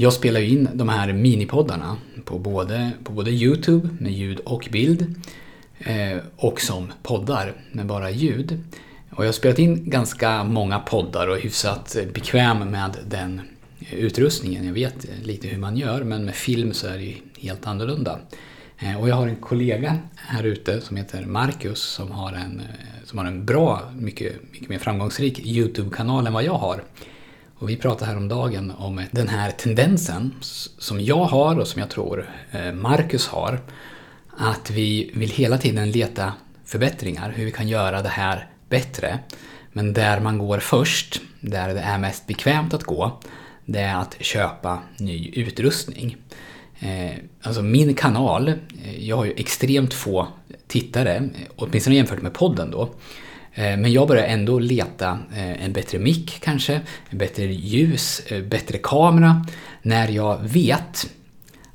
Jag spelar ju in de här minipoddarna på både, på både Youtube med ljud och bild eh, och som poddar med bara ljud. Och jag har spelat in ganska många poddar och är hyfsat bekväm med den utrustningen. Jag vet lite hur man gör men med film så är det ju helt annorlunda. Eh, och jag har en kollega här ute som heter Marcus som har en, eh, som har en bra, mycket, mycket mer framgångsrik YouTube-kanal än vad jag har. Och vi pratade häromdagen om den här tendensen som jag har och som jag tror eh, Marcus har. Att vi vill hela tiden leta förbättringar, hur vi kan göra det här bättre. Men där man går först, där det är mest bekvämt att gå, det är att köpa ny utrustning. Eh, alltså min kanal, eh, jag har ju extremt få tittare, åtminstone jämfört med podden då. Eh, men jag börjar ändå leta eh, en bättre mick kanske, bättre ljus, eh, bättre kamera. När jag vet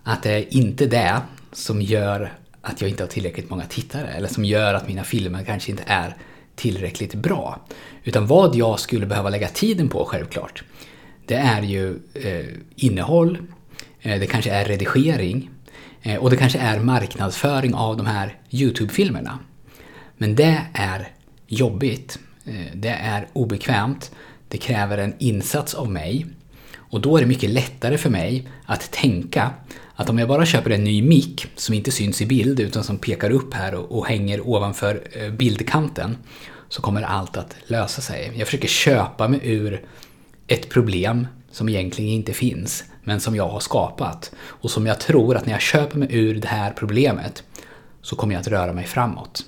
att det är inte det som gör att jag inte har tillräckligt många tittare eller som gör att mina filmer kanske inte är tillräckligt bra. Utan vad jag skulle behöva lägga tiden på självklart, det är ju eh, innehåll, eh, det kanske är redigering eh, och det kanske är marknadsföring av de här YouTube-filmerna. Men det är jobbigt, eh, det är obekvämt, det kräver en insats av mig och då är det mycket lättare för mig att tänka att om jag bara köper en ny mick som inte syns i bild utan som pekar upp här och, och hänger ovanför eh, bildkanten så kommer allt att lösa sig. Jag försöker köpa mig ur ett problem som egentligen inte finns, men som jag har skapat. Och som jag tror att när jag köper mig ur det här problemet så kommer jag att röra mig framåt.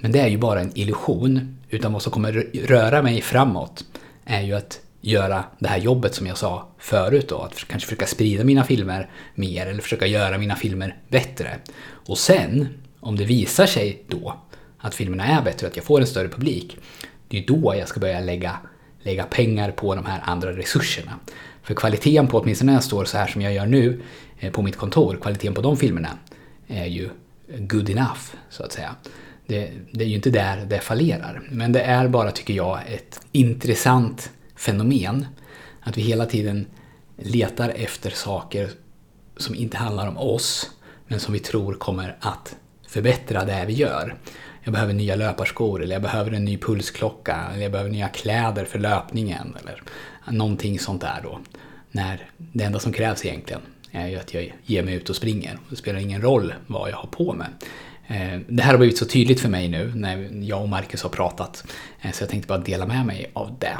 Men det är ju bara en illusion, utan vad som kommer röra mig framåt är ju att göra det här jobbet som jag sa förut då, att kanske försöka sprida mina filmer mer eller försöka göra mina filmer bättre. Och sen, om det visar sig då att filmerna är bättre och att jag får en större publik, det är då jag ska börja lägga, lägga pengar på de här andra resurserna. För kvaliteten på, åtminstone när jag står så här som jag gör nu eh, på mitt kontor, kvaliteten på de filmerna är ju good enough, så att säga. Det, det, är ju inte där det fallerar. Men det är bara, tycker jag, ett intressant fenomen. Att vi hela tiden letar efter saker som inte handlar om oss, men som vi tror kommer att förbättra det vi gör. Jag behöver nya löparskor, eller jag behöver en ny pulsklocka, eller jag behöver nya kläder för löpningen, eller någonting sånt där då. När det enda som krävs egentligen är ju att jag ger mig ut och springer. Det spelar ingen roll vad jag har på mig. Eh, det här har blivit så tydligt för mig nu när jag och Marcus har pratat, eh, så jag tänkte bara dela med mig av det.